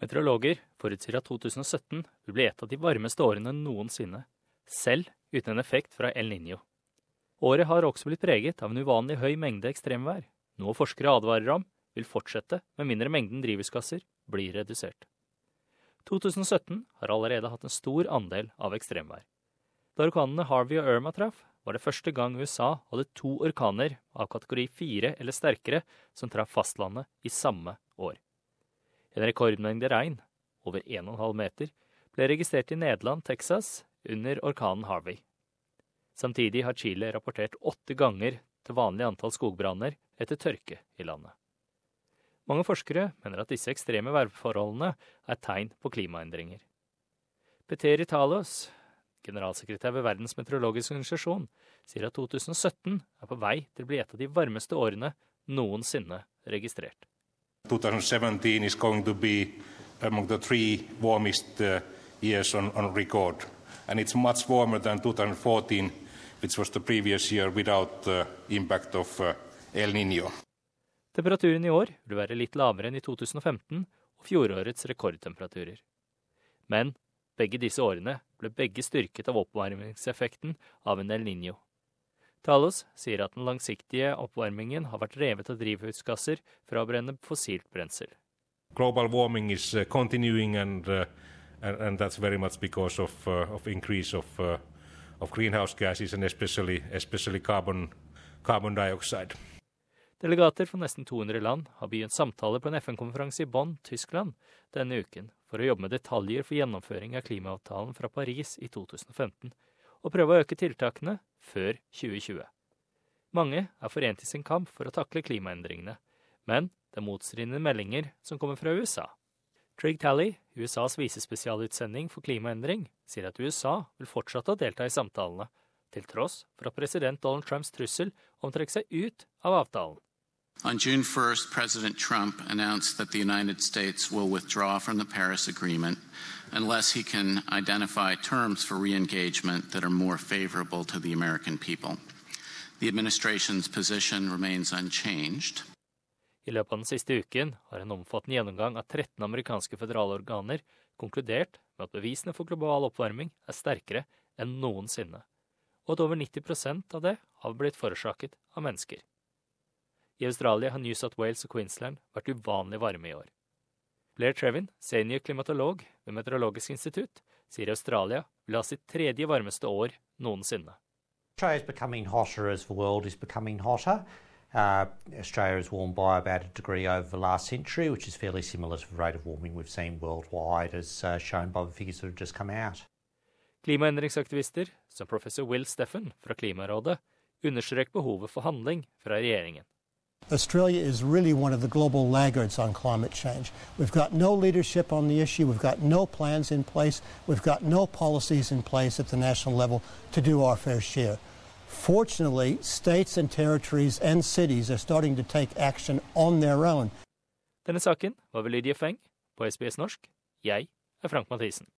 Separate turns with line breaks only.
Meteorologer forutsier at 2017 vil bli et av de varmeste årene noensinne, selv uten en effekt fra El Niño. Året har også blitt preget av en uvanlig høy mengde ekstremvær, noe forskere advarer om vil fortsette med mindre mengden drivhusgasser blir redusert. 2017 har allerede hatt en stor andel av ekstremvær. Da orkanene Harvey og Irma traff, var det første gang USA hadde to orkaner av kategori fire eller sterkere som traff fastlandet i samme år. En rekordmengde regn, over 1,5 meter, ble registrert i Nederland, Texas, under orkanen Harvey. Samtidig har Chile rapportert åtte ganger til vanlig antall skogbranner etter tørke i landet. Mange forskere mener at disse ekstreme værforholdene er tegn på klimaendringer. Peter Italos, generalsekretær ved Verdens meteorologiske organisasjon, sier at 2017 er på vei til å bli et av de varmeste årene noensinne registrert.
2017 is going to be among the three warmest uh, years on, on record. And it's much warmer than 2014, which was the previous year without the uh, impact of uh, El Niño.
Temperaturen i år vil være litt lavere enn i 2015 og fjorårets rekordtemperaturer. Men begge disse årene ble begge styrket av oppvarmingseffekten av en El Niño. Talos sier at den langsiktige oppvarmingen har vært revet av drivhusgasser fra å brenne fossilt brensel.
Global warming is uh, continuing and, uh, and, and that's very much because of, uh, of increase of, uh, of greenhouse gases and especially, especially carbon, carbon dioxide.
Delegater fra nesten 200 land har begynt samtaler på en FN-konferanse i Bonn, Tyskland, denne uken for å jobbe med detaljer for gjennomføring av klimaavtalen fra Paris i 2015 og prøve å øke tiltakene før 2020. Mange er forent i sin kamp for å takle klimaendringene, men det er motstridende meldinger som kommer fra USA. Trig Tally, USAs visespesialutsending for klimaendring, sier at USA vil fortsette å delta i samtalene, til tross for at president Donald Trumps trussel om å trekke seg ut av avtalen.
On June 1st, President Trump announced that the United States will withdraw from the Paris Agreement unless he can identify terms for re engagement that are more favorable to the American people. The administration's position remains unchanged.
I løpet av den siste uken har en omfattende gjennomgang av 13 amerikanske føderale organer konkludert med at bevisene for global oppvarming er sterkere enn noensinne, og at over 90 av det har blitt forårsaket av mennesker. I Australia har New South Wales og Queensland vært uvanlig varme i år. Blair Trevin, senior klimatolog ved Meteorologisk institutt, sier Australia vil ha sitt tredje varmeste år noensinne.
Australia is becoming hotter as the world is becoming hotter. Uh, Australia warmed by about a degree over the last century, which is fairly similar to the rate of warming we've seen worldwide, as uh, shown by the figures that have just come out.
Klimaendringsaktivister, som professor Will Steffen fra Klimarådet, understreker behovet for handling fra regjeringen.
Australia is really one of the global laggards on climate change. We've got no leadership on the issue, we've got no plans in place, we've got no policies in place at the national level to do our fair share. Fortunately, states and territories and cities are starting to take action on their own.
Denne saken var ved Lydia Feng på SBS norsk. Jeg er Frank Mathisen.